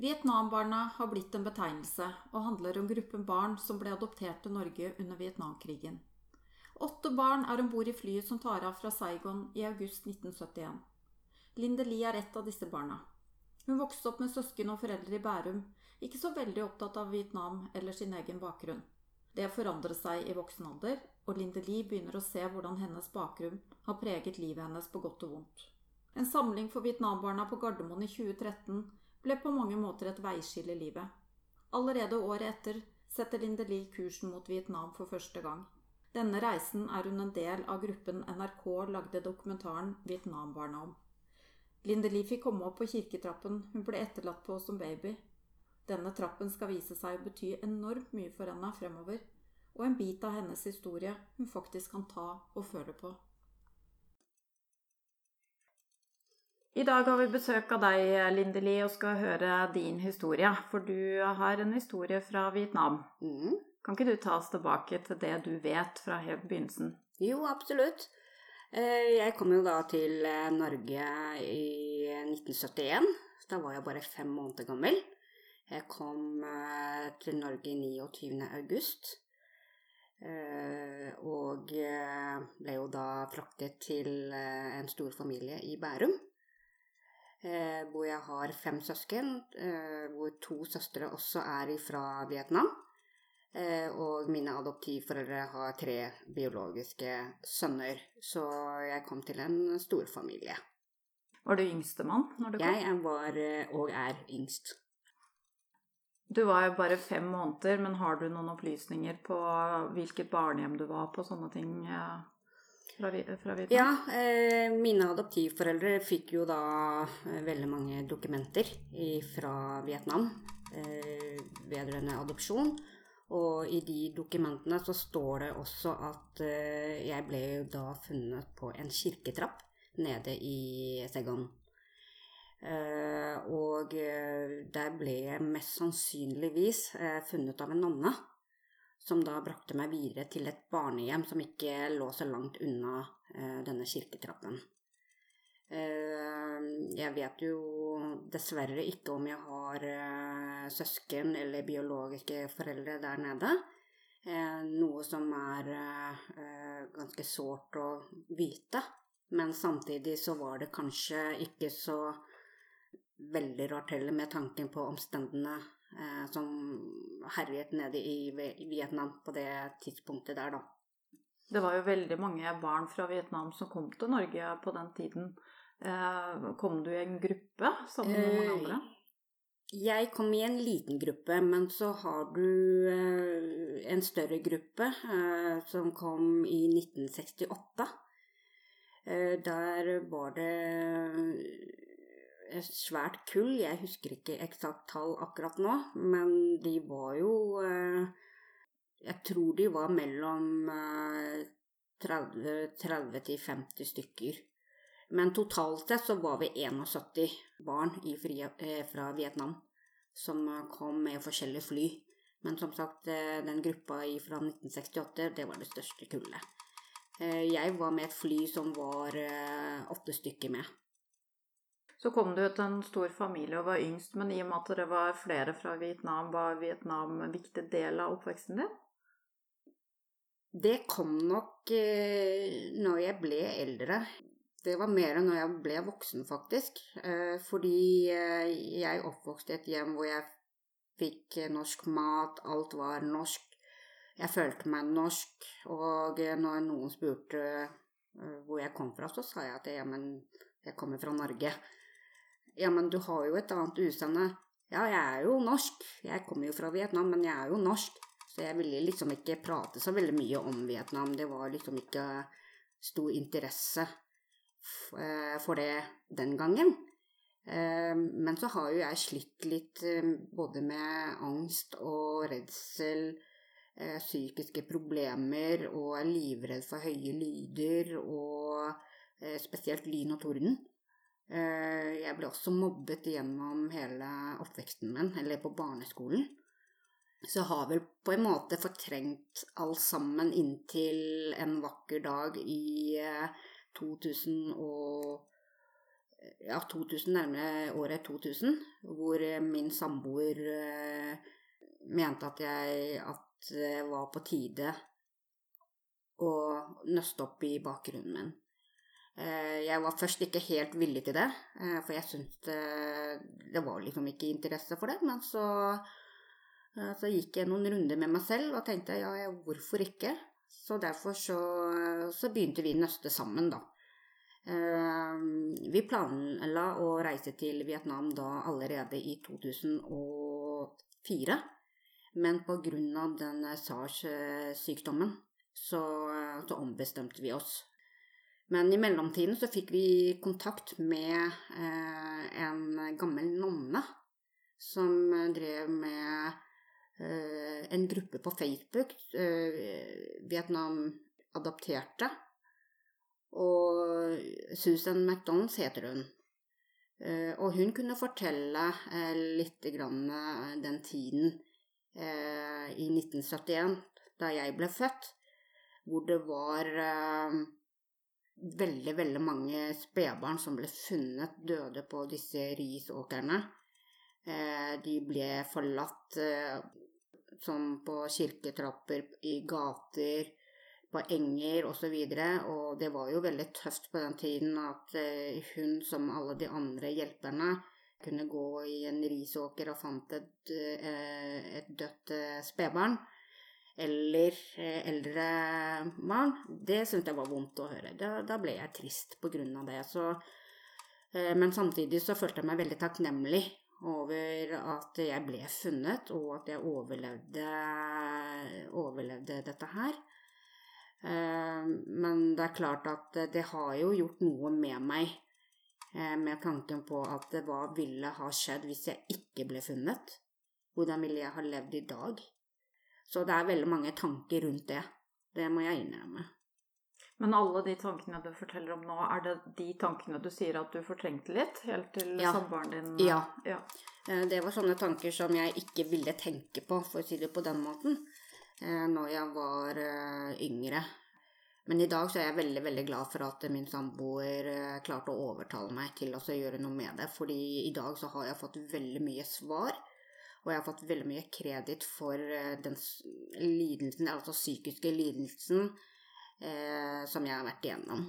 Vietnambarna har blitt en betegnelse og handler om gruppen barn som ble adoptert til Norge under Vietnamkrigen. Åtte barn er om bord i flyet som tar av fra Saigon i august 1971. Linde Lie er ett av disse barna. Hun vokste opp med søsken og foreldre i Bærum, ikke så veldig opptatt av Vietnam eller sin egen bakgrunn. Det forandret seg i voksen alder, og Linde Lie begynner å se hvordan hennes bakgrunn har preget livet hennes på godt og vondt. En samling for Vietnambarna på Gardermoen i 2013 ble på mange måter et veiskille i livet. Allerede året etter setter Linde Lie kursen mot Vietnam for første gang. Denne reisen er hun en del av gruppen NRK lagde dokumentaren Vietnambarna om. Linde Lie fikk komme opp på kirketrappen hun ble etterlatt på som baby. Denne trappen skal vise seg å bety enormt mye for henne fremover, og en bit av hennes historie hun faktisk kan ta og føle på. I dag har vi besøk av deg, Lindeli, og skal høre din historie. For du har en historie fra Vietnam. Mm. Kan ikke du ta oss tilbake til det du vet fra helt begynnelsen? Jo, absolutt. Eh, Jeg kom jo da til eh, Norge i 1971. Da var jeg bare fem måneder gammel. Jeg kom eh, til Norge 29. august. Og ble jo da fraktet til en stor familie i Bærum. Eh, Hvor jeg har fem søsken, eh, hvor to søstre også er fra Vietnam. Eh, Og mine adoptivforeldre har tre biologiske sønner, så jeg kom til en storfamilie. Var du yngstemann når du kom? Jeg var eh, og er yngst. Du var jo bare fem måneder, men har du noen opplysninger på hvilket barnehjem du var på, sånne ting eh, fra, fra Vietnam? Ja, eh, mine adoptivforeldre fikk jo da eh, veldig mange dokumenter fra Vietnam eh, vedrørende adopsjon. Og i de dokumentene så står det også at eh, jeg ble jo da funnet på en kirketrapp nede i Saigon. Eh, og eh, der ble jeg mest sannsynligvis eh, funnet av en nonne. Som da brakte meg videre til et barnehjem som ikke lå så langt unna eh, denne kirketrappen. Eh, jeg vet jo dessverre ikke om jeg har eh, søsken eller biologiske foreldre der nede. Eh, noe som er eh, ganske sårt å vite. Men samtidig så var det kanskje ikke så veldig rart heller med tanken på omstendene eh, som herjet nede i Vietnam på det tidspunktet der, da. Det var jo veldig mange barn fra Vietnam som kom til Norge på den tiden. Eh, kom du i en gruppe sammen med noen andre? Jeg kom i en liten gruppe, men så har du eh, en større gruppe eh, som kom i 1968. Eh, der var det et svært kull, jeg husker ikke eksakt tall akkurat nå, men de var jo eh, Jeg tror de var mellom eh, 30, 30 til 50 stykker. Men totalt sett så var vi 71 barn i fri, eh, fra Vietnam som eh, kom med forskjellige fly. Men som sagt, eh, den gruppa fra 1968, det var det største kullet. Eh, Jeg var med et fly som var eh, åtte stykker med. Så kom du til en stor familie og var yngst, men i og med at det var flere fra Vietnam, var Vietnam en viktig del av oppveksten din? Det kom nok eh, når jeg ble eldre. Det var mer enn når jeg ble voksen, faktisk. Eh, fordi eh, jeg oppvokste i et hjem hvor jeg fikk eh, norsk mat, alt var norsk. Jeg følte meg norsk, og eh, når noen spurte eh, hvor jeg kom fra, så sa jeg at ja, men jeg kommer fra Norge. Ja, men du har jo et annet utseende. Ja, jeg er jo norsk. Jeg kommer jo fra Vietnam, men jeg er jo norsk. Så jeg ville liksom ikke prate så veldig mye om Vietnam. Det var liksom ikke stor interesse eh, for det den gangen. Eh, Men så har jo jeg slitt litt eh, både med angst og redsel, psykiske problemer, og er livredd for høye lyder, og spesielt lyn og torden. Eh, Jeg ble også mobbet gjennom hele oppveksten min, eller på barneskolen så jeg har vel på en måte fortrengt alt sammen inntil en vakker dag i eh, ja, 2000, nærmere året 2000, hvor min samboer eh, mente at jeg at det var på tide å nøste opp i bakgrunnen min. Eh, jeg var først ikke helt villig til det, eh, for jeg syntes det, det var liksom ikke interesse for det. Men så, eh, så gikk jeg noen runder med meg selv og tenkte ja, hvorfor ikke? Så derfor så, så begynte vi nøste sammen, da. Vi planla å reise til Vietnam da allerede i 2004. Men av den SARS-sykdommen så, så ombestemte vi oss. Men i mellomtiden så fikk vi kontakt med eh, en gammel nonne som drev med eh, en gruppe på Facebook. Eh, Vietnam adopterte. Og Susan McDonald's heter hun. Eh, og hun kunne fortelle eh, litt grann eh, den tiden i 1971, da jeg ble født, hvor det var veldig, veldig mange spedbarn som ble funnet døde på disse risåkrene. Eh, de ble forlatt eh, som på kirketrapper, i gater, på enger osv. Og, så og det var jo veldig tøft på den tiden at eh, hun, som alle de andre hjelperne, kunne gå i en risåker og fant et, et dødt spedbarn eller eh, eldre barn, det syntes jeg var vondt å høre. Da, da ble jeg trist på grunn av det. Så, eh, men samtidig så følte jeg meg veldig takknemlig over at jeg ble funnet, og at jeg overlevde, overlevde dette her. Eh, men det er klart at det har jo gjort noe med meg, med tanken på at hva ville ha skjedd hvis jeg ikke ble funnet? Hvordan ville jeg ha levd i dag? Så det er veldig mange tanker rundt det. Det må jeg innrømme. Men alle de tankene du forteller om nå, er det de tankene du sier at du fortrengte litt? Helt til ja. samboeren din ja. ja. Eh, det var sånne tanker som jeg ikke ville tenke på, for å si det på den måten, eh, når jeg var eh, yngre. Men i dag så er jeg veldig veldig glad for at min samboer klarte å overtale meg til å gjøre noe med det. fordi i dag så har jeg fått veldig mye svar og jeg har fått veldig mye kreditt for eh, den lidelsen, altså psykiske lidelsen, eh, som jeg har vært igjennom.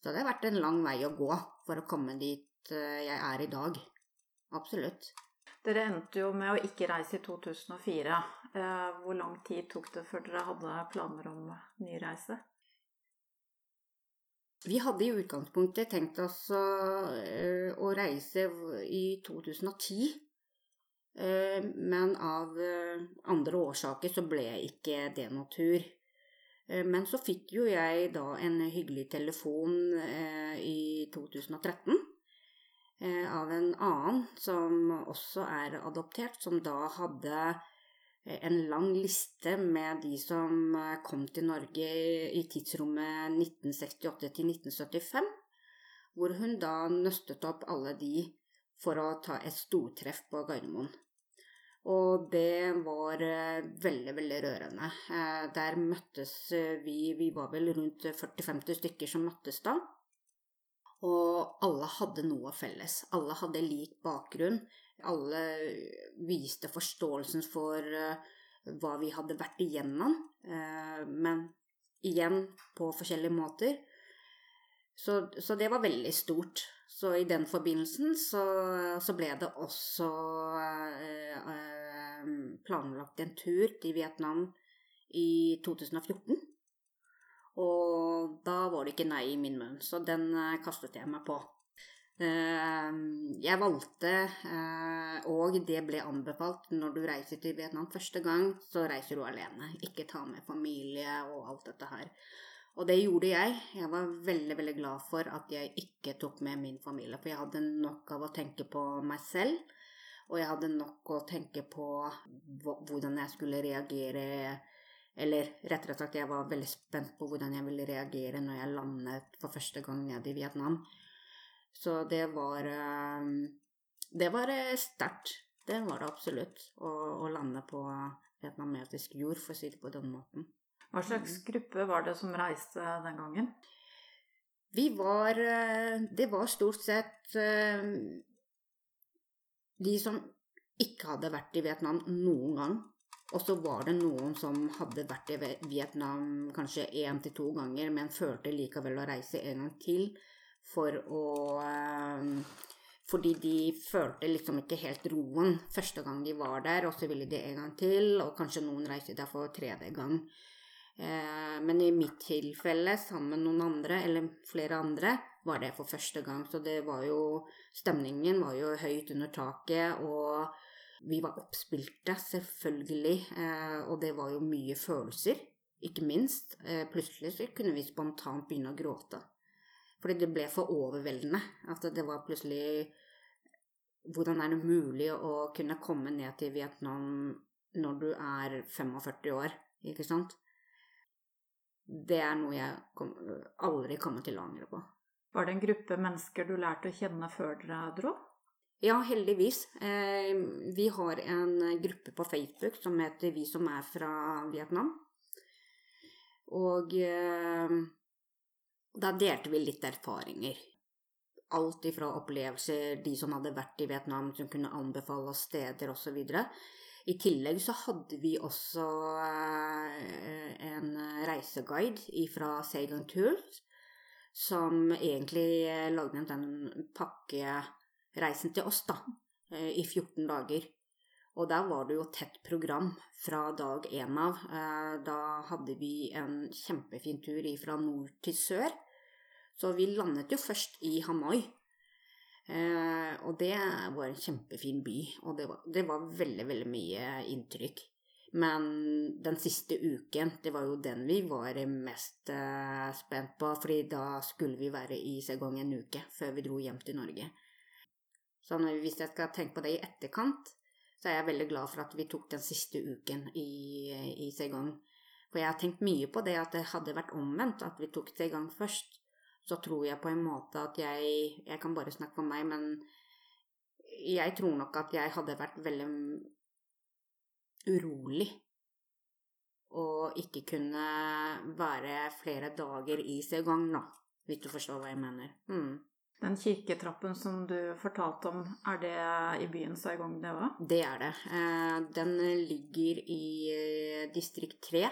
Så det har vært en lang vei å gå for å komme dit eh, jeg er i dag. Absolutt. Dere endte jo med å ikke reise i 2004. Eh, hvor lang tid tok det før dere hadde planer om ny reise? Vi hadde i utgangspunktet tenkt oss å, å reise i 2010. Eh, men av eh, andre årsaker så ble ikke det noe tur. Eh, men så fikk jo jeg da en hyggelig telefon i 2013 av en annen som også er adoptert, som da hadde en lang liste med de som kom til Norge i tidsrommet 1968 til 1975, hvor hun da nøstet opp alle de for å ta et stortreff på Gardermoen. Og det var eh, veldig, veldig rørende. Eh, der møttes eh, vi, vi var vel rundt 40-50 stykker som møttes da. Og alle hadde noe felles. Alle hadde lik bakgrunn. Alle viste forståelsen for hva vi hadde vært igjennom, men igjen på forskjellige måter. Så, så det var veldig stort. Så i den forbindelsen så, så ble det også eh, planlagt en tur til Vietnam i 2014. Og da var det ikke nei i min munn, så den eh, kastet jeg meg på. Jeg valgte, og det ble anbefalt når du reiser til Vietnam første gang, så reiser du alene. Ikke ta med familie og alt dette her. Og det gjorde jeg. Jeg var veldig, veldig glad for at jeg ikke tok med min familie, for jeg hadde nok av å tenke på meg selv. Og jeg hadde nok å tenke på hvordan jeg skulle reagere Eller rettere sagt, jeg var veldig spent på hvordan jeg ville reagere når jeg landet for første gang nede i Vietnam. Så det var eh, Det var eh, sterkt. Det var det absolutt. Å, å lande på vietnamesisk jord, for å si det på den måten. Hva slags mm. gruppe var det som reiste den gangen? Vi var eh, Det var stort sett eh, de som ikke hadde vært i Vietnam noen gang. Og så var det noen som hadde vært i Vietnam kanskje én til to ganger, men følte likevel å reise en gang til for å fordi de følte liksom ikke helt roen første gang de var der, og så ville de en gang til, og kanskje noen reiste der for tredje gang. Eh, men i mitt tilfelle, sammen med noen andre, eller flere andre, var det for første gang. Så det var jo Stemningen var jo høyt under taket, og vi var oppspilte, selvfølgelig. Eh, og det var jo mye følelser, ikke minst. Eh, plutselig så kunne vi spontant begynne å gråte. Fordi det ble for overveldende. At det var plutselig Hvordan er det mulig å kunne komme ned til Vietnam når du er 45 år, ikke sant? Det er noe jeg kom, aldri kommer til å angre på. Var det en gruppe mennesker du lærte å kjenne før dere dro? Ja, heldigvis. Eh, vi har en gruppe på Facebook som heter Vi som er fra Vietnam. Og eh, da delte vi litt erfaringer. Alt ifra opplevelser, de som hadde vært i Vietnam, som kunne anbefale steder osv. I tillegg så hadde vi også eh, en reiseguide fra Sagan Tours, som egentlig lagde en pakkereisen til oss, da, eh, i 14 dager. Og der var det jo tett program fra dag én av. Eh, da hadde vi en kjempefin tur fra nord til sør. Så vi landet jo først i Hanoi. Eh, og det var en kjempefin by, og det var, det var veldig, veldig mye inntrykk. Men den siste uken, det var jo den vi var mest eh, spent på, fordi da skulle vi være i Segong en uke før vi dro hjem til Norge. Så hvis jeg skal tenke på det i etterkant, så er jeg veldig glad for at vi tok den siste uken i, i Segong. For jeg har tenkt mye på det at det hadde vært omvendt, at vi tok Saigon først. Så tror jeg på en måte at jeg Jeg kan bare snakke for meg, men jeg tror nok at jeg hadde vært veldig urolig og ikke kunne være flere dager i Saigon, da, hvis du forstår hva jeg mener. Mm. Den kirketrappen som du fortalte om, er det i byen Saigon det òg? Det er det. Eh, den ligger i eh, distrikt 3.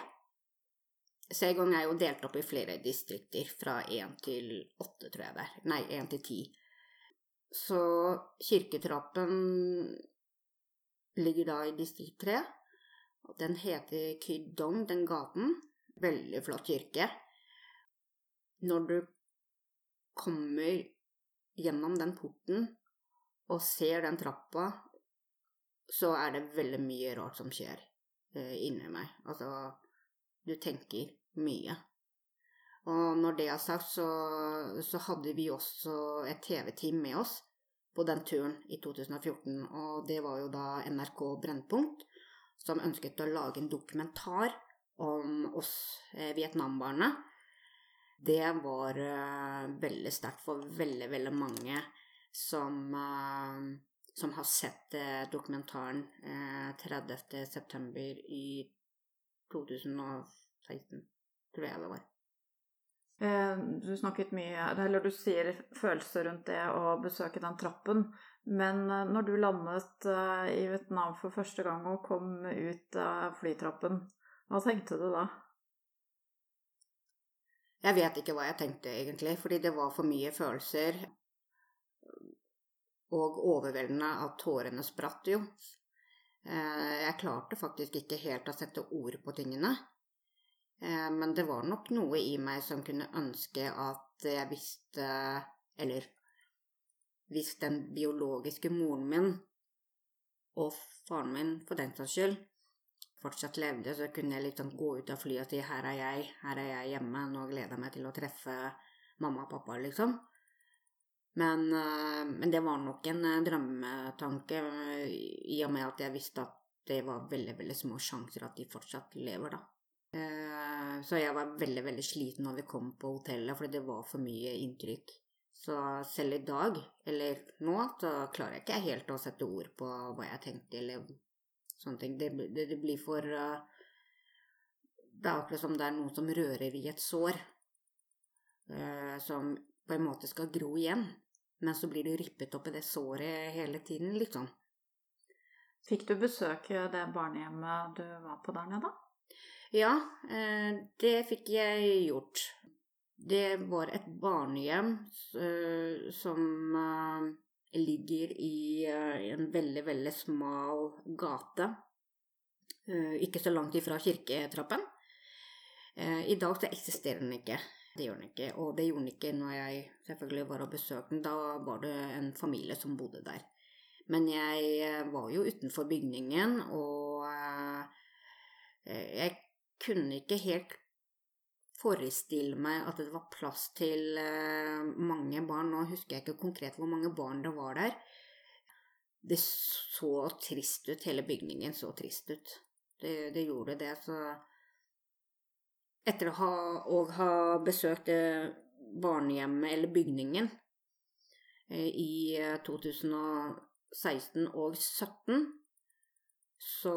Saigon er jo delt opp i flere distrikter, fra 1 til 8, tror jeg det er. Nei, 1 til 10. Så kirketrappen ligger da i distrikt 3. Den heter Kydong, den gaten. Veldig flott kirke. Når du kommer gjennom den porten og ser den trappa, så er det veldig mye rart som skjer eh, inni meg. Altså, du tenker mye. Og når det er sagt, så, så hadde vi også et TV-team med oss på den turen i 2014, og det var jo da NRK Brennpunkt som ønsket å lage en dokumentar om oss eh, Vietnambarna det var eh, veldig sterkt for veldig, veldig mange som, eh, som har sett eh, dokumentaren 30.9. i 2016, tror jeg det var. Du snakket mye, eller du sier følelser rundt det å besøke den trappen. Men når du landet i Vietnam for første gang og kom ut av flytrappen, hva tenkte du da? Jeg vet ikke hva jeg tenkte, egentlig, fordi det var for mye følelser. Og overveldende at tårene spratt, jo. Eh, jeg klarte faktisk ikke helt å sette ord på tingene. Eh, men det var nok noe i meg som kunne ønske at jeg visste Eller hvis den biologiske moren min og faren min, for den saks skyld, fortsatt levde, så kunne jeg liksom gå ut av flyet og si 'her er jeg, her er jeg hjemme, nå gleder jeg meg til å treffe mamma og pappa', liksom. Men, eh, men det var nok en eh, drømmetanke, eh, i og med at jeg visste at det var veldig, veldig små sjanser at de fortsatt lever, da. Så jeg var veldig, veldig sliten når vi kom på hotellet, fordi det var for mye inntrykk. Så selv i dag, eller nå, så klarer jeg ikke helt å sette ord på hva jeg tenkte, eller sånne ting. Det, det, det blir for Det er akkurat som det er noen som rører i et sår. som på en måte skal gro igjen. Men så blir du rippet opp i det såret hele tiden, liksom. Fikk du besøke det barnehjemmet du var på der nede? Ja, eh, det fikk jeg gjort. Det var et barnehjem eh, som eh, ligger i en veldig, veldig smal gate. Ikke så langt ifra kirketrappen. I dag så eksisterer den ikke. Det gjør den ikke. Og det gjorde den ikke når jeg selvfølgelig var og besøkte den. Da var det en familie som bodde der. Men jeg var jo utenfor bygningen, og jeg kunne ikke helt forestille meg at det var plass til mange barn. Nå husker jeg ikke konkret hvor mange barn det var der. Det så trist ut, hele bygningen så trist ut. Det, det gjorde det, så Etter å ha, og ha besøkt barnehjemmet eller bygningen i 2016 og 2017, så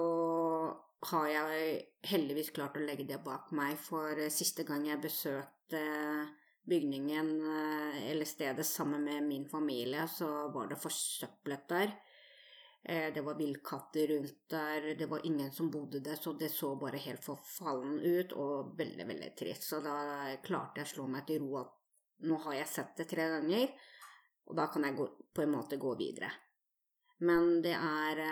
har jeg heldigvis klart å legge det bak meg, for siste gang jeg besøkte bygningen eller stedet sammen med min familie, så var det forsøplet der. Det var villkatter rundt der, det var ingen som bodde der, så det så bare helt forfallen ut og veldig, veldig trist. Så da klarte jeg å slå meg til ro at nå har jeg sett det tre ganger, og da kan jeg gå, på en måte gå videre. Men det er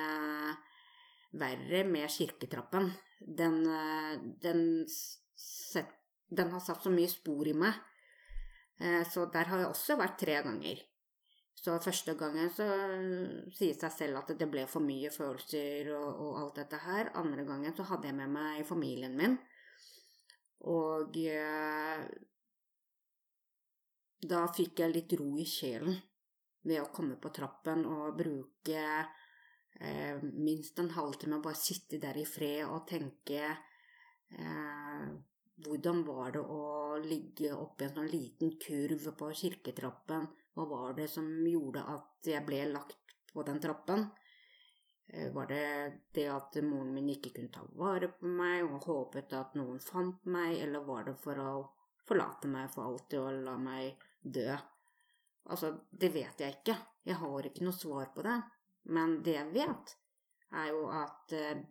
verre med kirketrappen. Den, eh, den, set, den, har satt så mye spor i meg. Eh, så der har jeg også vært tre ganger. Så første gangen så sier seg selv at det ble for mye følelser og, og, alt dette her. Andre gangen så hadde jeg med meg familien min. Og eh, da fikk jeg litt ro i sjelen ved å komme på trappen og bruke eh, minst en halvtime bare sitte der i fred og tenke eh, hvordan var det å ligge oppi en sånn liten kurv på kirketrappen? Hva var det som gjorde at jeg ble lagt på den trappen? Eh, var det det at moren min ikke kunne ta vare på meg og håpet at noen fant meg, eller var det for å forlate meg for alltid og la meg dø? Altså, det vet jeg ikke. Jeg har ikke noe svar på det. Men det jeg vet, er jo at eh,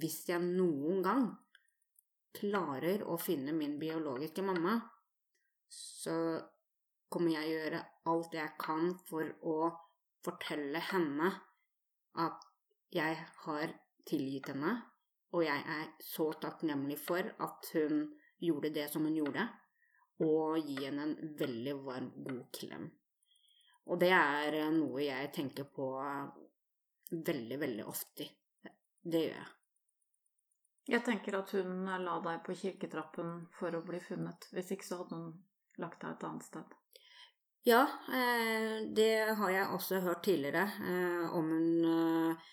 hvis jeg noen gang klarer å finne min biologiske mamma, så kommer jeg å gjøre alt jeg kan for å fortelle henne at jeg har tilgitt henne, og jeg er så takknemlig for at hun gjorde det som hun gjorde, og gi henne en veldig varm, god klem. Og det er noe jeg tenker på veldig, veldig ofte. Det gjør jeg. Jeg tenker at hun la deg på kirketrappen for å bli funnet. Hvis ikke så hadde hun lagt deg et annet sted. Ja, eh, det har jeg også hørt tidligere. Eh, om hun eh,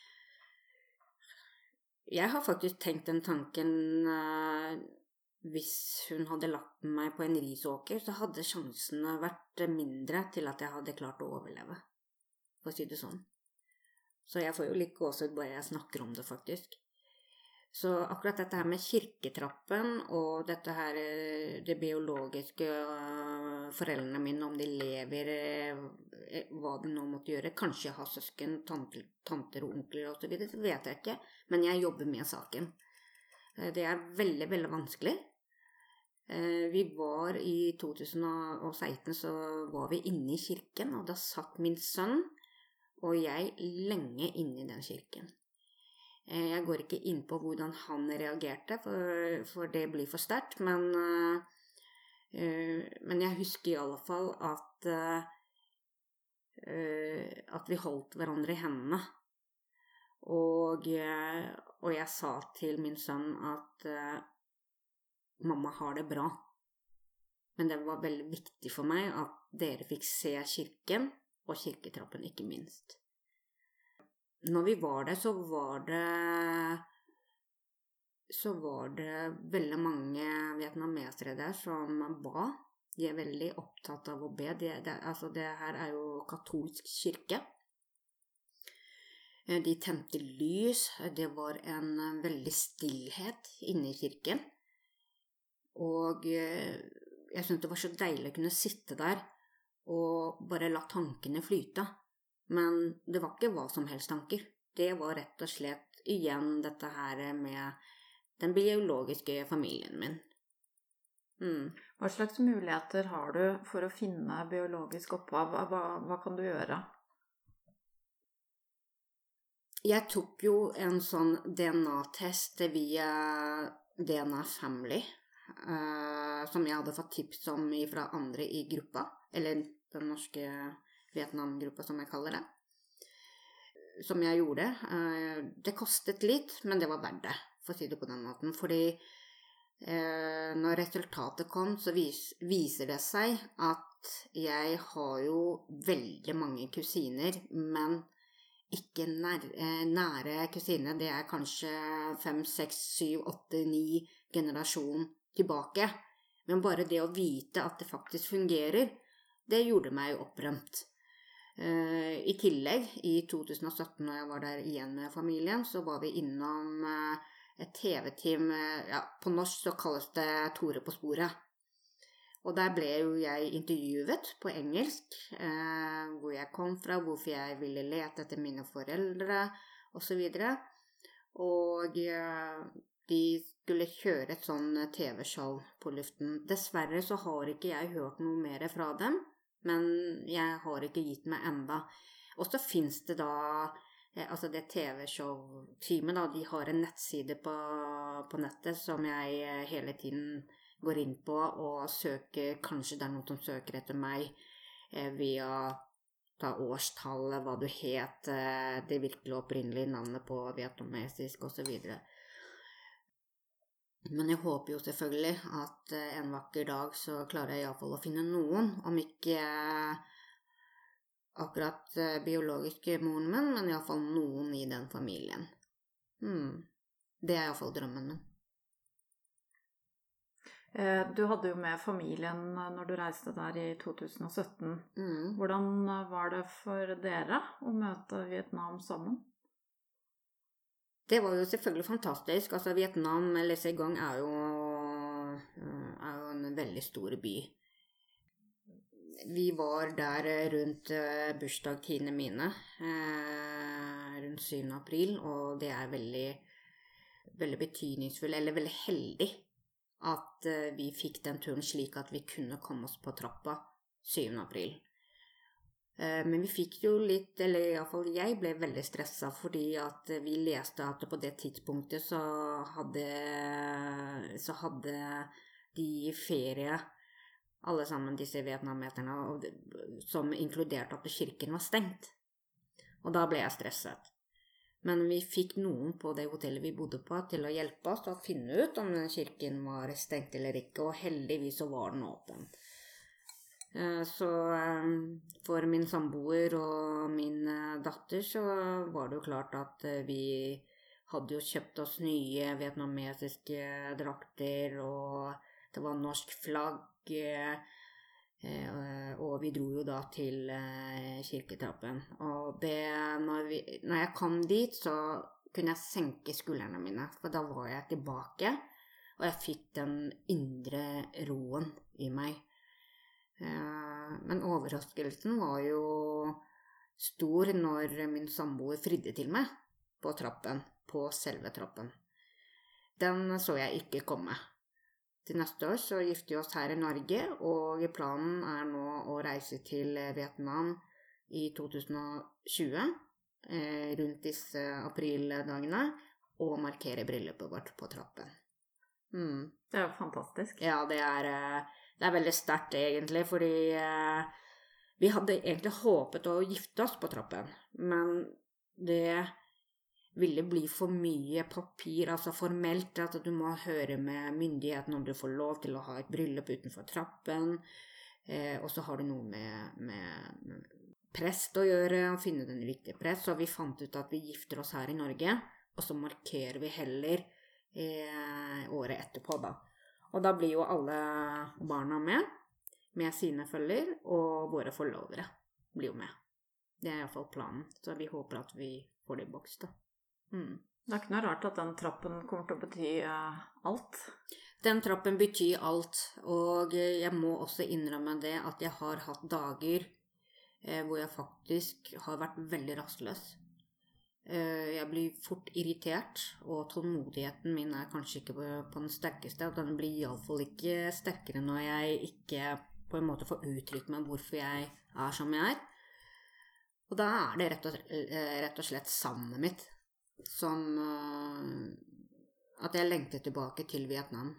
Jeg har faktisk tenkt den tanken Hvis hun hadde lagt meg på en risåker, så hadde sjansene vært mindre til at jeg hadde klart å overleve, for å si det sånn. Så jeg får jo litt gåsehud bare jeg snakker om det, faktisk. Så akkurat dette her med kirketrappen og dette her eh, det biologiske eh, foreldrene mine, om de lever, eh, hva de nå måtte gjøre Kanskje jeg har søsken, tanter, tanter og onkler osv. Det vet jeg ikke. Men jeg jobber med saken. Det er veldig, veldig vanskelig. Vi var i 2016 så var vi inne i kirken, og da satt min sønn og jeg lenge inne i den kirken. Eh, jeg går ikke inn på hvordan han reagerte, for, for det blir for sterkt, men, uh, men jeg husker i alle fall at at vi holdt hverandre i hendene. Og, og, jeg sa til min sønn at mamma har det bra. Men det var veldig viktig for meg at dere fikk se kirken, og kirketrappen, ikke minst. Når vi var der, så var det så var det veldig mange vietnamesere der som ba. De er veldig opptatt av å be. Det, det, altså det her er jo katolsk kirke. Eh, de tente lys. Det var en veldig stillhet inne i kirken. Og eh, Jeg syntes det var så deilig å kunne sitte der og bare la tankene flyte. Men det var ikke hva som helst tanker. Det var rett og slett igjen dette her med den biologiske familien min. Mm. Hva slags muligheter har du for å finne biologisk opphav? Hva, hva kan du gjøre? Jeg tok jo en sånn DNA-test via DNA Family, uh, som jeg hadde fått tips om fra andre i gruppa, eller den norske Vietnam-gruppa, som jeg kaller det. Som jeg gjorde. Uh, det kostet litt, men det var verdt det, for å si det på den måten. Fordi uh, når resultatet kom, så vis, viser det seg at jeg har jo veldig mange kusiner, men ikke nære, eh, nære kusine. Det er kanskje fem, seks, syv, åtte, ni generasjon tilbake. Men bare det å vite at det faktisk fungerer, det gjorde meg opprømt. Uh, I tillegg, i 2017 når jeg var der igjen med familien, så var vi innom uh, et TV-team uh, ja, På norsk så kalles det Tore på sporet. Og der ble jo jeg intervjuet på engelsk, eh, hvor jeg kom fra, hvorfor jeg ville lete etter mine foreldre, osv. Og, og eh, de skulle kjøre et sånn TV-show på luften. Dessverre så har ikke jeg hørt noe mer fra dem, men jeg har ikke gitt meg enda. Og så fins det da eh, Altså det TV-show-teamet, da, de har en nettside på, på nettet som jeg eh, hele tiden går inn på og søker Kanskje det er noen som søker etter meg eh, via ta årstallet, hva du het, eh, det virkelig opprinnelige navnet på vietnamesisk osv. Men jeg håper jo selvfølgelig at eh, en vakker dag så klarer jeg iallfall å finne noen, om ikke akkurat biologiske moren min, men iallfall noen i den familien. Hmm. Det er iallfall drømmen min. Eh, du hadde jo med familien eh, når du reiste der i 2017. Mm. Hvordan eh, var det for dere å møte Vietnam sammen? Det var jo selvfølgelig fantastisk. Altså, Vietnam, eller Saigon, er jo, er jo en veldig stor by. Vi var der rundt bursdagstidene mine, rundt 7. april, og det er veldig, veldig betydningsfullt, eller veldig heldig at eh, vi fikk den turen slik at vi kunne komme oss på trappa 7. april. Eh, men vi fikk jo litt, eller iallfall jeg ble veldig stressa fordi at vi leste at på det tidspunktet så hadde, så hadde de ferie, alle sammen disse vietnameterne, som inkluderte at kirken var stengt. Og da ble jeg stresset. Men vi fikk noen på det hotellet vi bodde på til å hjelpe oss til å finne ut om kirken var stengt eller ikke, og heldigvis så var den åpen. Eh, så eh, for min samboer og min eh, datter så var det jo klart at vi hadde jo kjøpt oss nye vietnamesiske drakter, og det var norsk flagg. Og vi dro jo da til kirketrappen. Og det når, vi, når jeg kom dit, så kunne jeg senke skuldrene mine, for da var jeg tilbake. Og jeg fikk den indre roen i meg. Eh, men overraskelsen var jo stor når min samboer fridde til meg på trappen, på selve trappen. Den så jeg ikke komme. Til neste år så gifter vi oss her i Norge, og planen er nå å reise til Vietnam i 2020, eh, rundt disse aprildagene, og markere bryllupet vårt på trappen. Mm. Det er jo fantastisk. Ja, det er, eh, det er veldig sterkt, egentlig, fordi eh, vi hadde egentlig håpet å gifte oss på trappen, men det ville bli for mye papir, altså formelt, at du må høre med myndighetene om du får lov til å ha et bryllup utenfor trappen. Eh, og så har du noe med, med, prest å gjøre, å finne den riktige prest. Så vi fant ut at vi gifter oss her i Norge, og så markerer vi heller eh, året etterpå, da. Og da blir jo alle barna med, med sine følger, og våre forlovere blir jo med. Det er iallfall planen, så vi håper at vi får det i boks, da. Mm. Det er ikke noe rart at den trappen kommer til å bety uh, alt? Den trappen betyr alt, og jeg må også innrømme det at jeg har hatt dager eh, hvor jeg faktisk har vært veldig rastløs. Eh, jeg blir fort irritert, og tålmodigheten min er kanskje ikke på, den sterkeste. Og den blir iallfall ikke sterkere når jeg ikke på en måte får uttrykt meg hvorfor jeg er som jeg er. Og da er det rett og, eh, rett og slett savnet mitt som uh, At jeg lengter tilbake til Vietnam.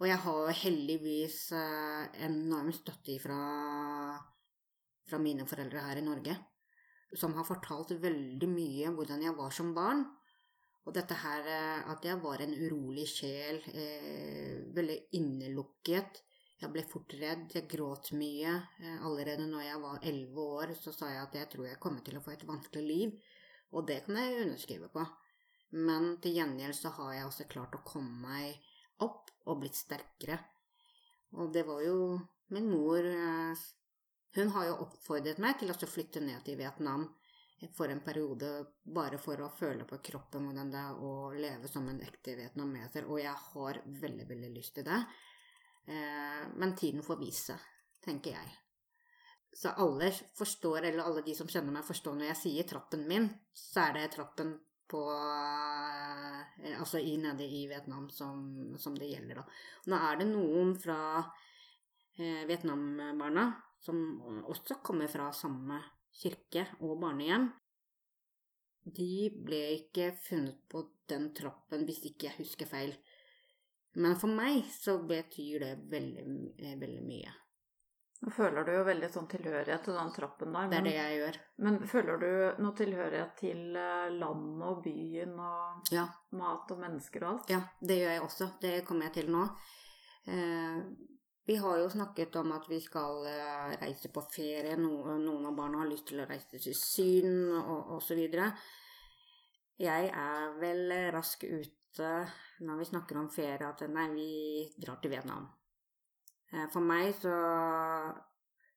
Og jeg har heldigvis enorm støtte fra, fra mine foreldre her i Norge, som har fortalt veldig mye hvordan jeg var som barn. Og dette her at jeg var en urolig sjel, eh, veldig innelukket, jeg ble fort redd, jeg gråt mye. Eh, allerede når jeg var elleve år, så sa jeg at jeg tror jeg kommer til å få et vanskelig liv. Og det kan jeg underskrive på. Men til gjengjeld så har jeg også klart å komme meg opp og blitt sterkere. Og det var jo min mor eh, Hun har jo oppfordret meg til å flytte ned til Vietnam for en periode bare for å føle på kroppen hvordan det er å leve som en ekte vietnameser. Og jeg har veldig, veldig lyst til det. Eh, men tiden får vise, tenker jeg. Så alle forstår, eller alle de som kjenner meg, forstår når jeg sier trappen min, så er det trappen på eh, Altså i, nede i Vietnam som, som, det gjelder, da. Nå er det noen fra eh, Vietnam-barna som også kommer fra samme kirke og barnehjem. De ble ikke funnet på den trappen, hvis ikke jeg husker feil. Men for meg så betyr det veldig, eh, veldig mye. Nå føler du jo veldig sånn tilhørighet til den trappen der. Men, det er det jeg gjør. Men føler du noe tilhørighet til eh, landet og byen og ja. mat og mennesker og alt? Ja, det gjør jeg også. Det kommer jeg til nå. Eh, vi har jo snakket om at vi skal eh, reise på ferie. Noen, av barna har lyst til å reise til Syn og osv. Jeg er vel rask ute når vi snakker om ferie, at nei, vi drar til Vietnam. Eh, for meg så,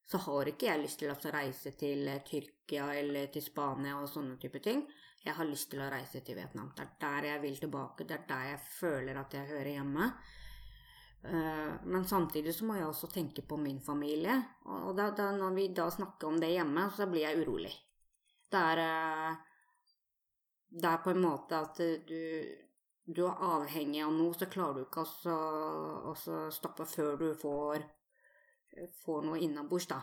så har ikke jeg lyst til å reise til Tyrkia eller til Spania og sånne type ting. Jeg har lyst til å reise til Vietnam. Det er der jeg vil tilbake. Det er der jeg føler at jeg hører hjemme. Eh, men samtidig så må jeg også tenke på min familie. Og da, da, når vi da snakker om det hjemme, så blir jeg urolig. Det er, eh, det er på en måte at du du er avhengig av noe, så klarer du ikke å stoppe før du får, får noe innabords, da.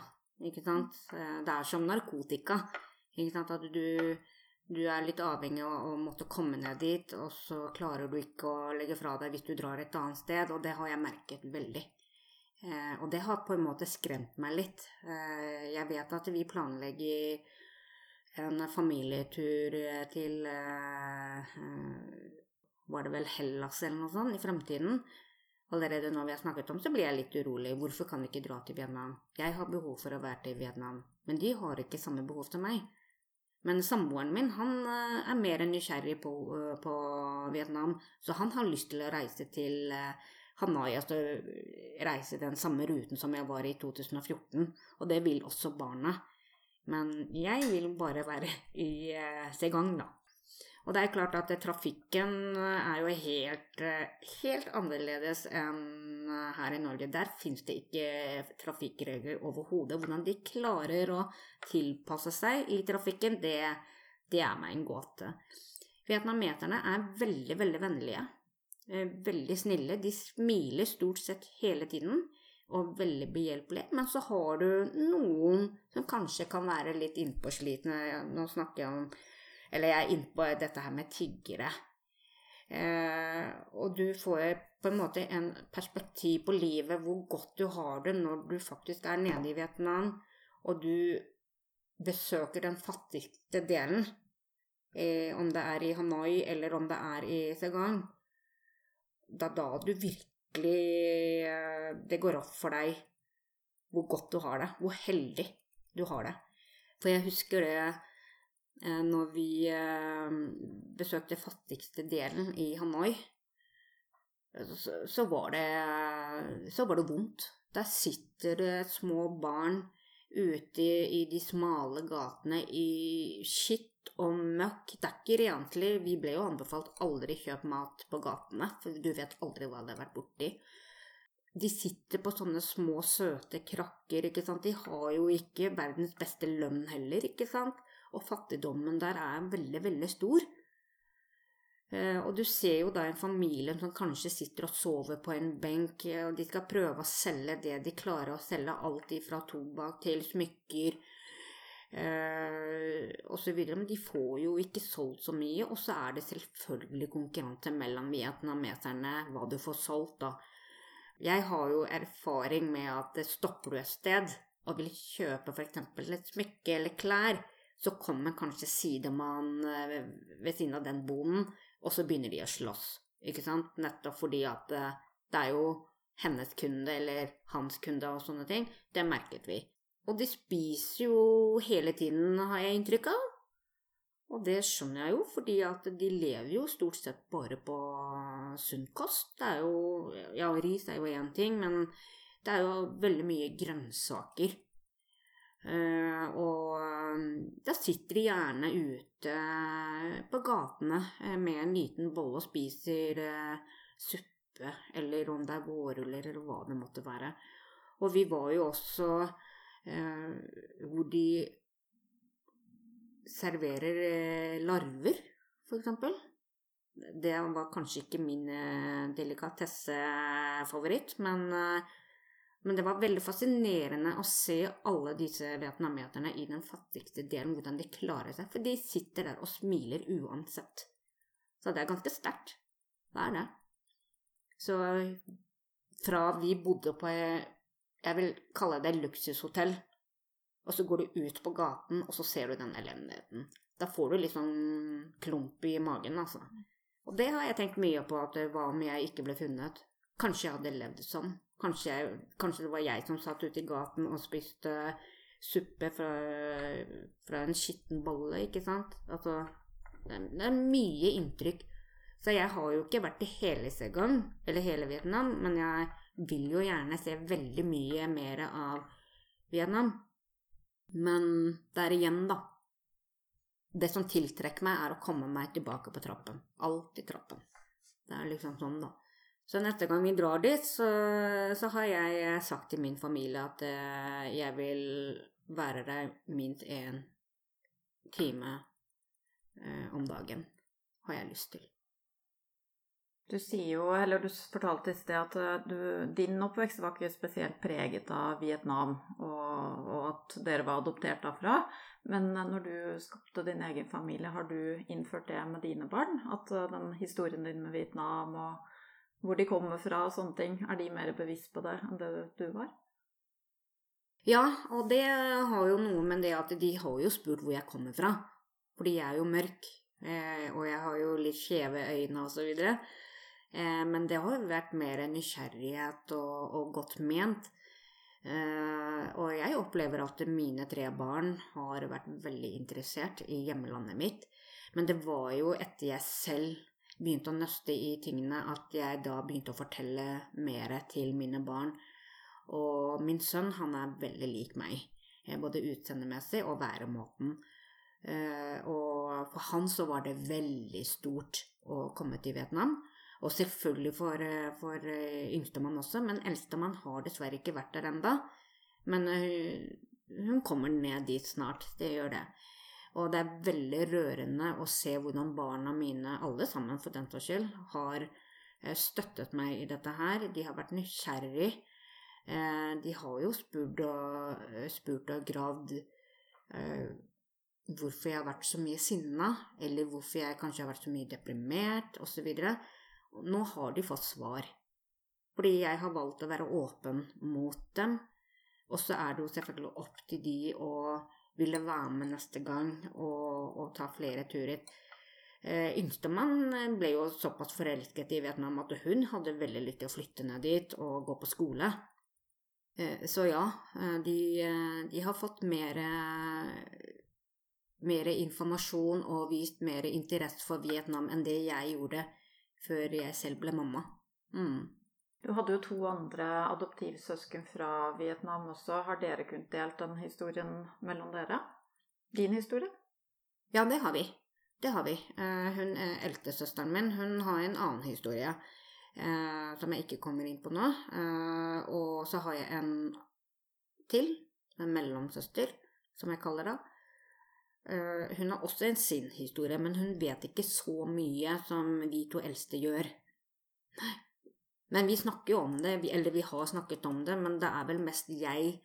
Ikke sant? Det er som narkotika. Ikke sant? At du, du er litt avhengig av å måtte komme ned dit, og så klarer du ikke å legge fra deg hvis du drar et annet sted, og det har jeg merket veldig. Eh, og det har på en måte skremt meg litt. Eh, jeg vet at vi planlegger en familietur til eh, var det vel Hellas eller noe sånt, i fremtiden. Allerede når vi har snakket om, så blir jeg litt urolig. Hvorfor kan vi ikke dra til Vietnam? Jeg har behov for å være til Vietnam, men de har ikke samme behov som meg. Men samboeren min han eh, er mer enn nysgjerrig på, eh, på, Vietnam, så han har lyst til å reise til eh, Hanoi, altså reise den samme ruten som jeg var i 2014, og det vil også barna. Men jeg vil bare være i Segang, da. Og det er klart at trafikken er jo helt, helt annerledes enn her i Norge. Der fins det ikke trafikkregler overhodet. Hvordan de klarer å tilpasse seg i trafikken, det, det er meg en gåte. Vietnameterne er veldig, veldig vennlige. Eh, veldig snille. De smiler stort sett hele tiden og veldig behjelpelige. Men så har du noen som kanskje kan være litt innpåslitne. Nå snakker jeg om eller jeg er inne på dette her med tiggere. Eh, og du får på en måte en perspektiv på livet, hvor godt du har det når du faktisk er nede i Vietnam, og du besøker den fattigste delen, eh, om det er i Hanoi eller om det er i Segang. Det er da du virkelig eh, Det går opp for deg hvor godt du har det, hvor heldig du har det. For jeg husker det når vi eh, besøkte fattigste delen i Hanoi, så var det, så var det vondt. Der sitter det små barn ute i de smale gatene i skitt og møkk. Det er ikke renslig. Vi ble jo anbefalt aldri kjøp mat på gatene, for du vet aldri hva det har vært borti. De sitter på sånne små, søte krakker, ikke sant. De har jo ikke verdens beste lønn heller, ikke sant. Og fattigdommen der er veldig, veldig stor. Eh, og du ser jo da en familie som kanskje sitter og sover på en benk, eh, og de skal prøve å selge det de klarer å selge, alt fra tobakk til smykker eh, osv. Men de får jo ikke solgt så mye, og så er det selvfølgelig konkurranse mellom vietnameserne hva du får solgt, da. Jeg har jo erfaring med at stopper du et sted og vil kjøpe f.eks. et smykke eller klær, så kommer kanskje sidemann eh, ved siden av den bonden og så begynner de å slåss, ikke sant? Nettopp fordi at eh, det er jo hennes kunde eller hans kunde og sånne ting. Det merket vi. Og de spiser jo hele tiden, har jeg inntrykk av. Og det skjønner jeg jo, fordi at de lever jo stort sett bare på sunn kost. Det er jo Ja, ris er jo én ting, men det er jo veldig mye grønnsaker. Uh, og um, da sitter de gjerne ute på gatene uh, med en liten bolle og spiser uh, suppe, eller om det er vårruller, eller hva det måtte være. Og vi var jo også hvor de serverer larver, eksempel. Det var kanskje ikke min delikatessefavoritt, men men det var veldig fascinerende å se alle disse vietnameterne i den fattigste delen, hvordan de klarer seg. For de sitter der og smiler uansett. Så det er ganske sterkt. Det er det. Så fra vi bodde på Jeg vil kalle det luksushotell, og så går du ut på gaten, og så ser du den elendigheten. Da får du litt sånn klump i magen, altså. Og det har jeg tenkt mye på, at hva om jeg ikke ble funnet? Kanskje jeg hadde levd sånn. Kanskje, kanskje, det var jeg som satt ute i gaten og spiste suppe fra, fra en skitten bolle, ikke sant? Altså, det er, det er mye inntrykk. Så jeg har jo ikke vært i hele Saigon, eller hele Vietnam, men jeg vil jo gjerne se veldig mye mer av Vietnam. Men der igjen, da. Det som tiltrekker meg, er å komme meg tilbake på trappen. Alltid trappen. Det er liksom sånn, da. Så neste gang vi drar dit, så, så har jeg sagt til min familie at eh, jeg vil være der minst én time eh, om dagen. Har jeg lyst til. Du sier jo, eller du fortalte i sted at eh, du, din oppvekst var ikke spesielt preget av Vietnam, og, og, at dere var adoptert derfra. Men når du skapte din egen familie, har du innført det med dine barn? At den historien din med Vietnam og hvor de kommer fra og sånne ting. Er de mer bevisst på det enn det du var? Ja, og det har jo noe med det at de har jo spurt hvor jeg kommer fra. Fordi jeg er jo mørk, eh, og jeg har jo litt skjeve øyne og så videre. Eh, men det har jo vært mer nysgjerrighet og, og godt ment. Eh, og jeg opplever at mine tre barn har vært veldig interessert i hjemlandet mitt. Men det var jo etter jeg selv begynte å nøste i tingene, at jeg da begynte å fortelle mer til mine barn. Og min sønn, han er veldig lik meg, eh, både utseendemessig og væremåten. Eh, og for han så var det veldig stort å komme til Vietnam. Og selvfølgelig for, eh, for yngstemann også, men eldstemann har dessverre ikke vært der enda. Men hun kommer ned dit snart, det gjør det. Og det er veldig rørende å se hvordan barna mine, alle sammen for den saks skyld, har eh, støttet meg i dette her. De har vært nysgjerrig. Eh, de har jo spurt og, eh, spurt og gravd hvorfor jeg har vært så mye sinna, eller hvorfor jeg kanskje har vært så mye deprimert, osv. Nå har de fått svar. Fordi jeg har valgt å være åpen mot dem. Og så er det jo selvfølgelig opp til de å ville være med neste gang og, og ta flere turer. Eh, Yngstemann eh, ble jo såpass forelsket i Vietnam at hun hadde veldig lyst til å flytte ned dit og gå på skole. Eh, så ja, eh, de, eh, de, har fått mer, mer informasjon og vist mer interesse for Vietnam enn det jeg gjorde før jeg selv ble mamma. Mm. Du hadde jo to andre adoptivsøsken fra Vietnam også. Har dere kunnet delt den historien mellom dere? Din historie? Ja, det har vi. Det har vi. Eh, hun eh, eldstesøsteren min hun har en annen historie eh, som jeg ikke kommer inn på nå. og så har jeg en til, en mellomsøster, som jeg kaller det. hun har også en sin historie, men hun vet ikke så mye som vi to eldste gjør. Nei. Men vi snakker jo om det, eller vi har snakket om det, men det er vel mest jeg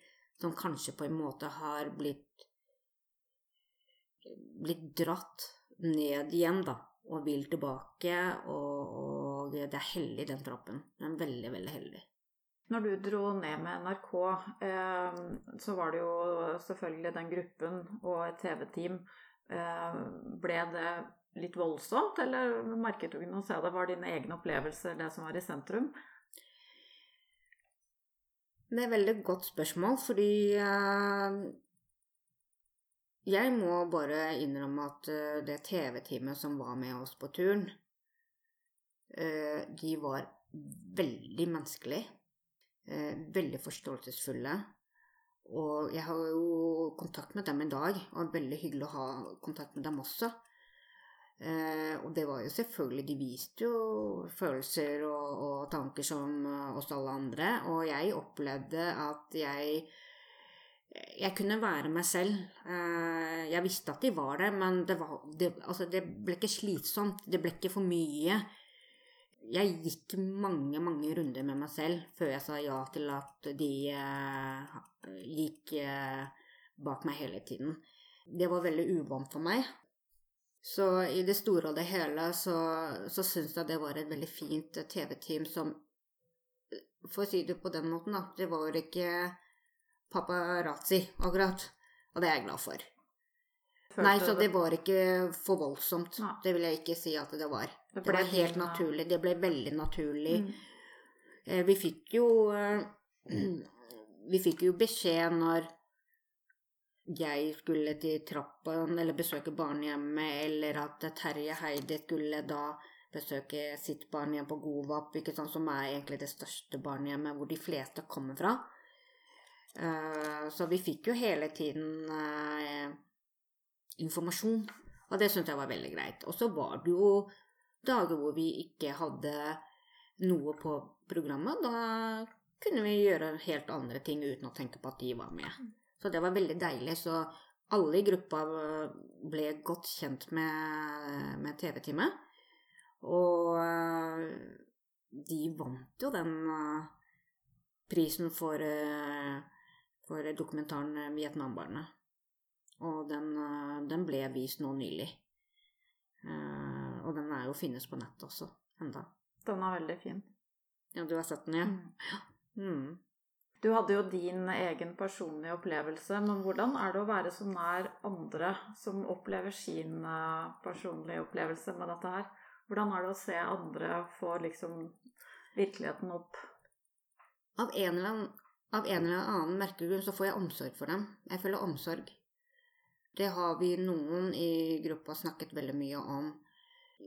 som kanskje på en måte har blitt blitt dratt ned igjen, da, og vil tilbake, og, og det er heldig, den trappen. Den er veldig, veldig heldig. Når du dro ned med NRK, eh, så var det jo selvfølgelig den gruppen og et TV-team. Eh, ble det litt voldsomt, eller merket du ikke noe det? Var dine egne opplevelser det som var i sentrum? Det er et veldig godt spørsmål, fordi uh, jeg må bare innrømme at uh, det TV-teamet som var med oss på turen, uh, de var veldig menneskelige. veldig forståelsesfulle. Og jeg har jo kontakt med dem i dag, og det er veldig hyggelig å ha kontakt med dem også. Eh, og det var jo selvfølgelig De viste jo følelser og, og, tanker som eh, oss alle andre. Og jeg opplevde at jeg jeg kunne være meg selv. Eh, jeg visste at de var det, men det, var, det, altså det ble ikke slitsomt. Det ble ikke for mye. Jeg gikk mange, mange runder med meg selv før jeg sa ja til at de eh, gikk uh, bak meg hele tiden. Det var veldig uvant for meg. Så i det store og det hele så, så syns jeg det var et veldig fint TV-team som For å si det på den måten, da. Det var ikke paparazzi, akkurat. Og det er jeg glad for. Følte Nei, så det var ikke for voldsomt. Ja. Det vil jeg ikke si at det var. Det, det var helt naturlig. Det ble veldig naturlig. Mm. Eh, vi fikk jo eh, Vi fikk jo beskjed når jeg skulle til trappen eller besøke barnehjemmet, eller at Terje Heidi skulle da besøke sitt barnehjem på Govap, som er egentlig det største barnehjemmet hvor de fleste kommer fra. Uh, så vi fikk jo hele tiden uh, informasjon, og det syntes jeg var veldig greit. Og så var det jo dager hvor vi ikke hadde noe på programmet. Da kunne vi gjøre helt andre ting uten å tenke på at de var med. Så det var veldig deilig. Så alle i gruppa ble godt kjent med, med TV-teamet. Og eh, de vant jo den eh, prisen for, eh, for dokumentaren 'Vietnambarnet'. Og den, den, ble vist nå nylig. Og den er jo finnes på nett også enda. Den er veldig fin. Ja, du har sett den, ja? Mm. mm. Du hadde jo din egen personlige opplevelse, men hvordan er det å være så nær andre som opplever sin eh, personlige opplevelse med dette her? Hvordan er det å se andre få liksom virkeligheten opp? Av en annen, av en eller annen merkegrunn så får jeg omsorg for dem. Jeg føler omsorg. Det har vi noen i gruppa snakket veldig mye om.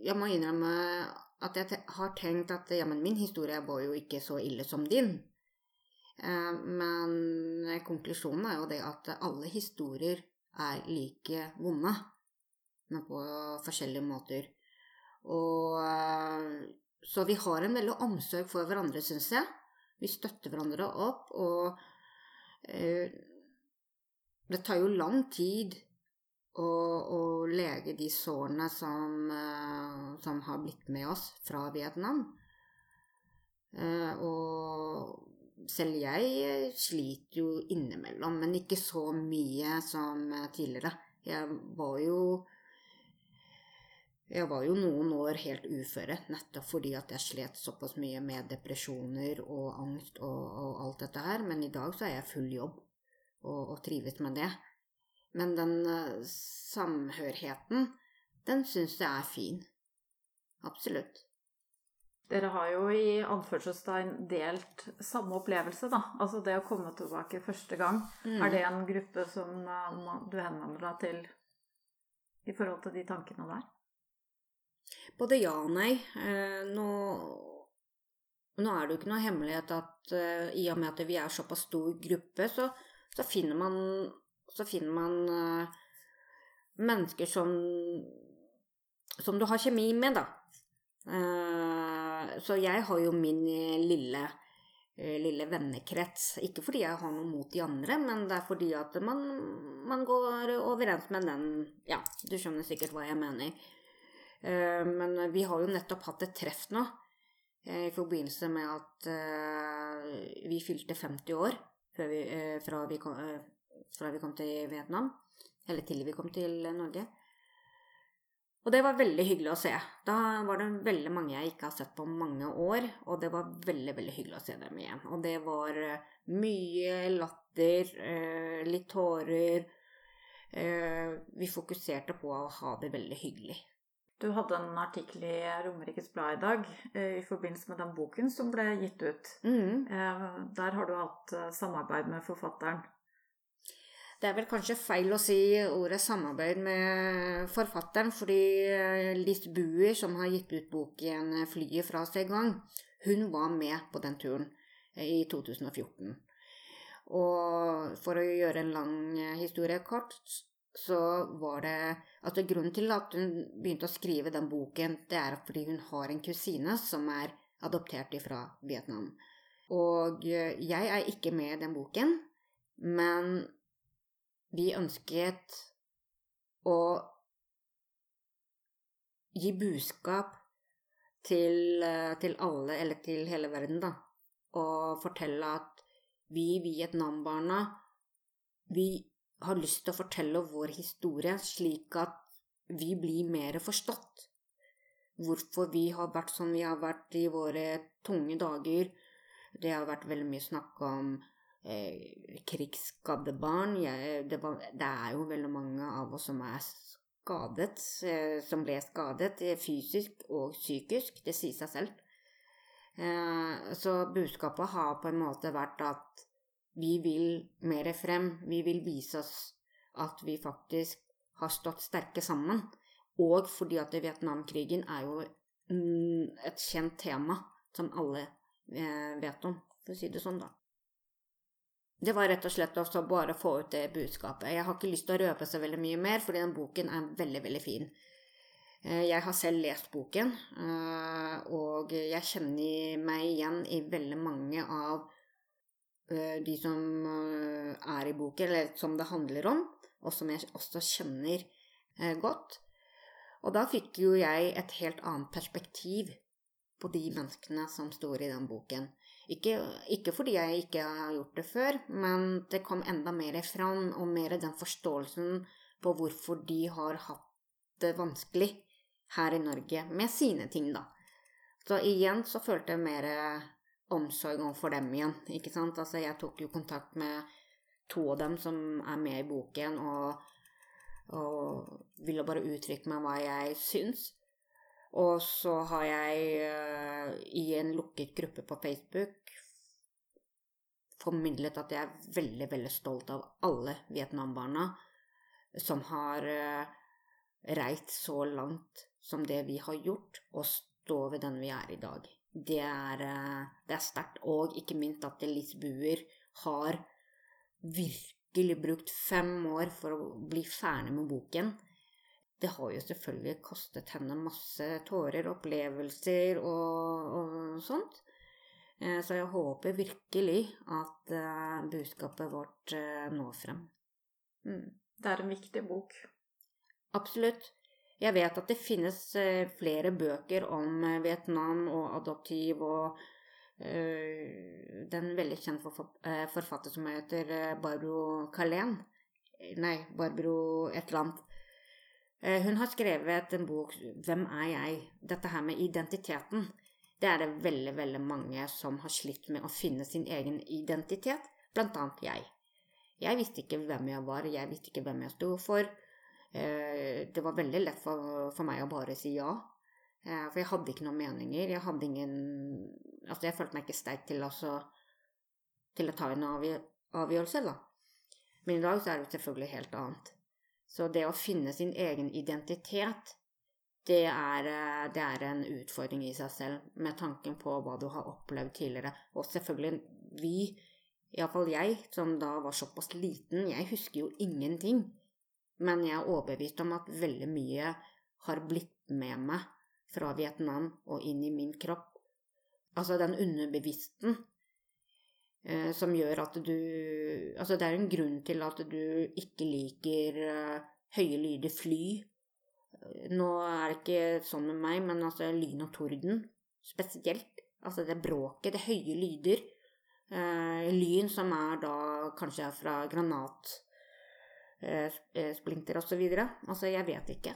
Jeg må innrømme at jeg har tenkt at ja, min historie var jo ikke så ille som din. Eh, men konklusjonen er jo det at alle historier er like vonde, men på forskjellige måter. Og eh, Så vi har en veldig omsorg for hverandre, syns jeg. Vi støtter hverandre opp, og eh, det tar jo lang tid å, å lege de sårene som, som, har blitt med oss fra Vietnam. og selv jeg eh, sliter jo innimellom, men ikke så mye som eh, tidligere. Jeg var jo jeg var jo noen år helt uføre, nettopp fordi at jeg slet såpass mye med depresjoner og angst og, og alt dette her, men i dag så er jeg full jobb og, og trives med det. Men den uh, samhørigheten, den syns jeg er fin. Absolutt. Dere har jo i anførselstegn delt samme opplevelse, da. Altså det å komme tilbake første gang. Mm. Er det en gruppe som uh, du henvender deg til i forhold til de tankene der? Både ja og nei. Eh, nå nå er det jo ikke noe hemmelighet at uh, i og med at vi er såpass stor gruppe, så, så finner man, så finner man mennesker som, som du har kjemi med, da. Uh, så jeg har jo min lille, lille vennekrets. Ikke fordi jeg har noe mot de andre, men det er fordi at man, man går overens med den Ja, du skjønner sikkert hva jeg mener. Men vi har jo nettopp hatt et treff nå Eh, i forbindelse med at vi fylte 50 år vi, fra, vi kom, fra, vi kom, til Vietnam. Eller til vi kom til Norge. Og det var veldig hyggelig å se. Da var det veldig mange jeg ikke har sett på mange år, og det var veldig, veldig hyggelig å se dem igjen. Og det var mye latter, litt tårer. Vi fokuserte på å ha det veldig hyggelig. Du hadde en artikkel i Romerikes Blad i dag eh, i forbindelse med den boken som ble gitt ut. Mm. Eh, der har du hatt eh, samarbeid med forfatteren. Det er vel kanskje feil å si ordet samarbeid med forfatteren, fordi Litt Buer, som har gitt ut boken 'Flyet fra Saigon', hun var med på den turen i 2014. Og for å gjøre en lang historie kort, så var det Altså, grunnen til at hun begynte å skrive den boken, det er fordi hun har en kusine som er adoptert fra Vietnam. Og eh, jeg er ikke med i den boken, men vi ønsket å gi budskap til, eh, til alle, eller til hele verden, da, og fortelle at vi Vietnam-barna, vi har lyst til å fortelle vår historie slik at vi blir mer forstått. Hvorfor vi har vært som vi har vært i våre tunge dager. Det har vært veldig mye snakk om eh, krigsskadde barn. Jeg, det, var, det, er jo veldig mange av oss som er skadet, eh, som ble skadet eh, fysisk og psykisk. Det sier seg selv. Eh, så budskapet har på en måte vært at vi vil mer frem. Vi vil vise oss at vi faktisk har stått sterke sammen. Og fordi at Vietnamkrigen er jo et kjent tema som alle eh, vet om, for å si det sånn, da. Det var rett og slett også bare å få ut det budskapet. Jeg har ikke lyst til å røpe så veldig mye mer, fordi den boken er veldig, veldig fin. Eh, jeg har selv lest boken, eh, og jeg kjenner meg igjen i veldig mange av Eh, de som er i boken, eller som det handler om, og som jeg også kjenner godt. Og da fikk jo jeg et helt annet perspektiv på de menneskene som står i den boken. Ikke, ikke, fordi jeg ikke har gjort det før, men det kom enda mer fram, og mer den forståelsen på hvorfor de har hatt det vanskelig her i Norge med sine ting, da. Så igjen så følte jeg mer omsorg overfor dem igjen. Ikke sant? Altså, jeg tok jo kontakt med to av dem som er med i boken, og, og ville bare uttrykke meg hva jeg syns. Og så har jeg uh, i en lukket gruppe på Facebook formidlet at jeg er veldig, veldig stolt av alle Vietnam-barna som har uh, reist så langt som det vi har gjort, og stå ved den vi er i dag det er, eh, det er sterkt. Og ikke minst at Liz Buer har virkelig brukt fem år for å bli ferdig med boken. Det har jo selvfølgelig kostet henne masse tårer, opplevelser og, og sånt. Eh, så jeg håper virkelig at uh, budskapet vårt uh, når frem. Mm. Det er en viktig bok. Absolutt. Jeg vet at det finnes eh, flere bøker om eh, Vietnam og adoptiv og den veldig kjent forfatter som heter Barbro Kalén. Nei, Barbro et eller annet. Hun har skrevet en bok 'Hvem er jeg?' Dette her med identiteten. Det er det veldig, veldig mange som har slitt med å finne sin egen identitet, blant annet jeg. Jeg visste ikke hvem jeg var, jeg visste ikke hvem jeg sto for. Eh, det var veldig lett for, meg å bare si ja. Eh, for jeg hadde ikke noen meninger. Jeg hadde ingen Altså, jeg følte meg ikke sterk til, altså, til å ta en avgjørelse, da. Men i dag så er det selvfølgelig helt annet. Så det å finne sin egen identitet, det er, eh, det er en utfordring i seg selv, med tanken på hva du har opplevd tidligere. Og selvfølgelig, vi, iallfall jeg, som da var såpass liten, jeg husker jo ingenting. Men jeg er overbevist om at veldig mye har blitt med meg fra Vietnam og inn i min kropp. Altså den underbevissten som gjør at du Altså det er en grunn til at du ikke liker eh, høye lyder, fly, nå er det ikke sånn med meg, men altså lyn og torden spesielt. Altså det bråket, det høye lyder. Eh, lyn som er da kanskje er fra granatsplinter eh, osv. Altså, jeg vet ikke.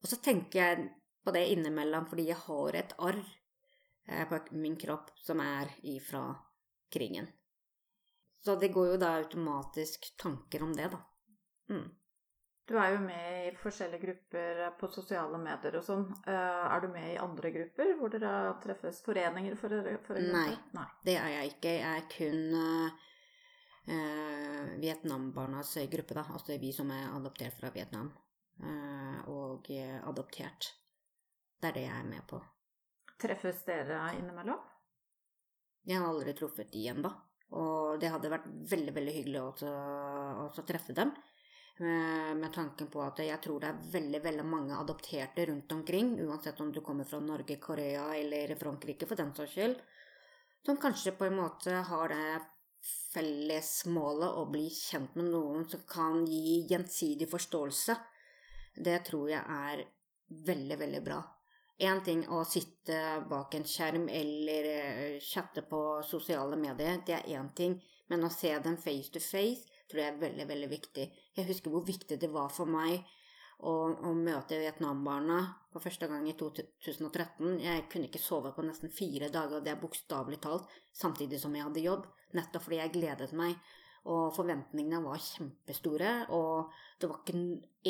Og så tenker jeg på det innimellom fordi jeg har et arr eh, på min kropp som er ifra krigen. Så det går jo da automatisk tanker om det, da. Mm. Du er jo med i forskjellige grupper på sosiale medier og sånn. Eh, er du med i andre grupper hvor dere treffes? Foreninger, for, for Nei, Nei, det er jeg ikke. Jeg er kun uh, Vietnambarnas gruppe, da. Altså vi som er adoptert fra Vietnam. Uh, og adoptert. Det er det jeg er med på. Treffes dere innimellom? Jeg har aldri truffet de ennå. Og det hadde vært veldig, veldig hyggelig å, å treffe dem. Med, med tanken på at jeg tror det er veldig veldig mange adopterte rundt omkring, uansett om du kommer fra Norge, Korea eller Frankrike for den saks skyld, som kanskje på en måte har det felles målet å bli kjent med noen som kan gi gjensidig forståelse. Det tror jeg er veldig, veldig bra. Én ting å sitte bak en skjerm eller eh, chatte på sosiale medier, det er én ting, men å se dem face to face tror jeg er veldig, veldig viktig. Jeg husker hvor viktig det var for meg å, å møte Vietnambarna for første gang i 2013. Jeg kunne ikke sove på nesten fire dager, og det er bokstavelig talt, samtidig som jeg hadde jobb, nettopp fordi jeg gledet meg. Og forventningene var kjempestore, og det var ikke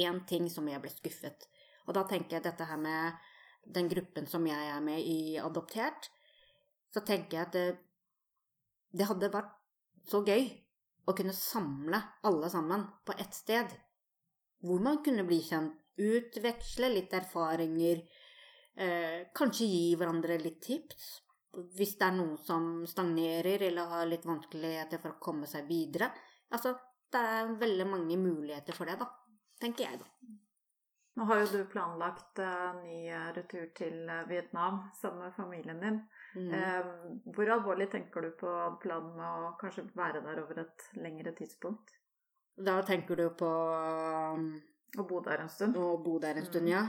én ting som jeg ble skuffet. Og da tenker jeg dette her med den gruppen som jeg er med i Adoptert, så tenker jeg at det, det hadde vært så gøy å kunne samle alle sammen på ett sted. Hvor man kunne bli kjent, utveksle litt erfaringer, eh, kanskje gi hverandre litt tips hvis det er noen som stagnerer eller har litt vanskeligheter for å komme seg videre. Altså, det er veldig mange muligheter for det, da, tenker jeg, da. Nå har jo du planlagt uh, ny retur til Vietnam sammen med familien din. Mm. Eh, hvor alvorlig tenker du på planen med å kanskje være der over et lengre tidspunkt? Da tenker du på um, Å bo der en stund? Å bo der en stund, mm. ja.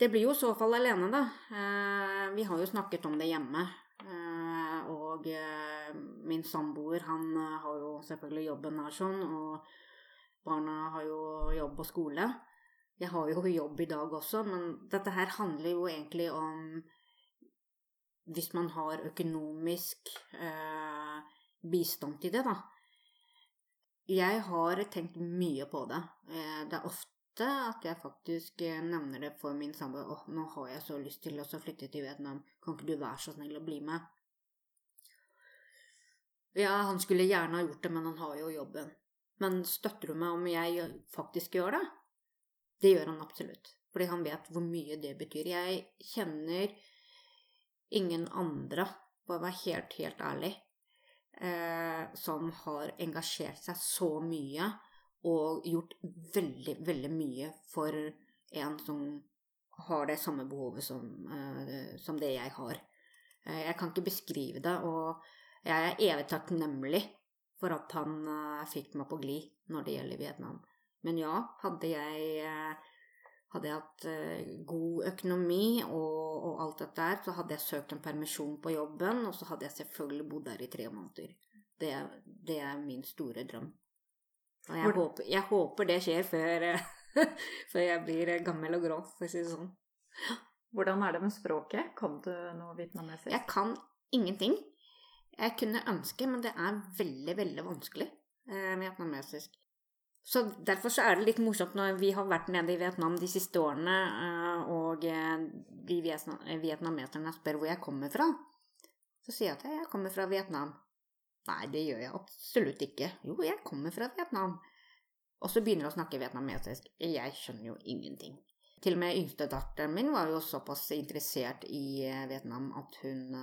Det blir jo i så fall alene, da. Eh, vi har jo snakket om det hjemme. Eh, og eh, min samboer, han eh, har jo selvfølgelig jobben her sånn, og barna har jo jobb og skole. Jeg har jo jobb i dag også, men dette her handler jo egentlig om hvis man har økonomisk eh, bistand til det, da. Jeg har tenkt mye på det. Eh, det er ofte at jeg faktisk eh, nevner det for min samboer. 'Å, nå har jeg så lyst til å flytte til Vietnam. Kan ikke du være så snill å bli med?' Ja, han skulle gjerne ha gjort det, men han har jo jobben. Men støtter du meg om jeg faktisk gjør det? Det gjør han absolutt. Fordi han vet hvor mye det betyr. Jeg kjenner ingen andre, for å være helt, helt ærlig, eh, som har engasjert seg så mye og gjort veldig, veldig mye for en som har det samme behovet som, eh, som det jeg har. Eh, jeg kan ikke beskrive det, og jeg er evig takknemlig for at han eh, fikk meg på glid når det gjelder Vietnam. Men ja, hadde jeg eh, hadde jeg hatt eh, god økonomi og, og, alt dette der, så hadde jeg søkt en permisjon på jobben, og så hadde jeg selvfølgelig bodd der i tre måneder. Det, det er min store drøm. Og jeg, håper, jeg håper, det skjer før, før, jeg blir gammel og grå, for å si det sånn. Hvordan er det med språket? Kan du noe vietnamesisk? Jeg kan ingenting. Jeg kunne ønske, men det er veldig, veldig vanskelig eh, vietnamesisk. Så derfor så er det litt morsomt når vi har vært nede i Vietnam de siste årene, eh, og eh, de vietnameserne spør hvor jeg kommer fra. Så sier jeg at jeg kommer fra Vietnam. Nei, det gjør jeg absolutt ikke. Jo, jeg kommer fra Vietnam. Og så begynner de å snakke vietnamesisk. Jeg skjønner jo ingenting. Til og med yngstedatteren min var jo såpass interessert i eh, Vietnam at hun,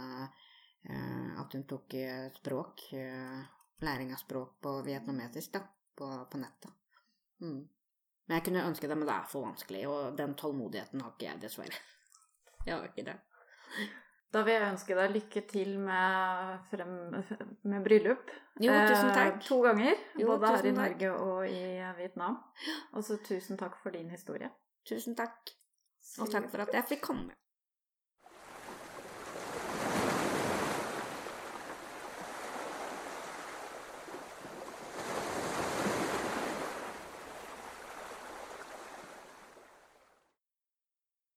at hun tok språk, læring av språk på vietnamesisk, da, på, på nettet. Mm. Men jeg kunne ønske det, men det er for vanskelig, og den tålmodigheten har ikke jeg, dessverre. Jeg har ikke det. Da vil jeg ønske deg lykke til med, frem, med bryllup. Jo, tusen takk. Eh, to ganger. Jo, både her i Norge takk. Og i Vietnam. Og så tusen takk for din historie. Tusen takk. Og takk for at jeg fikk komme.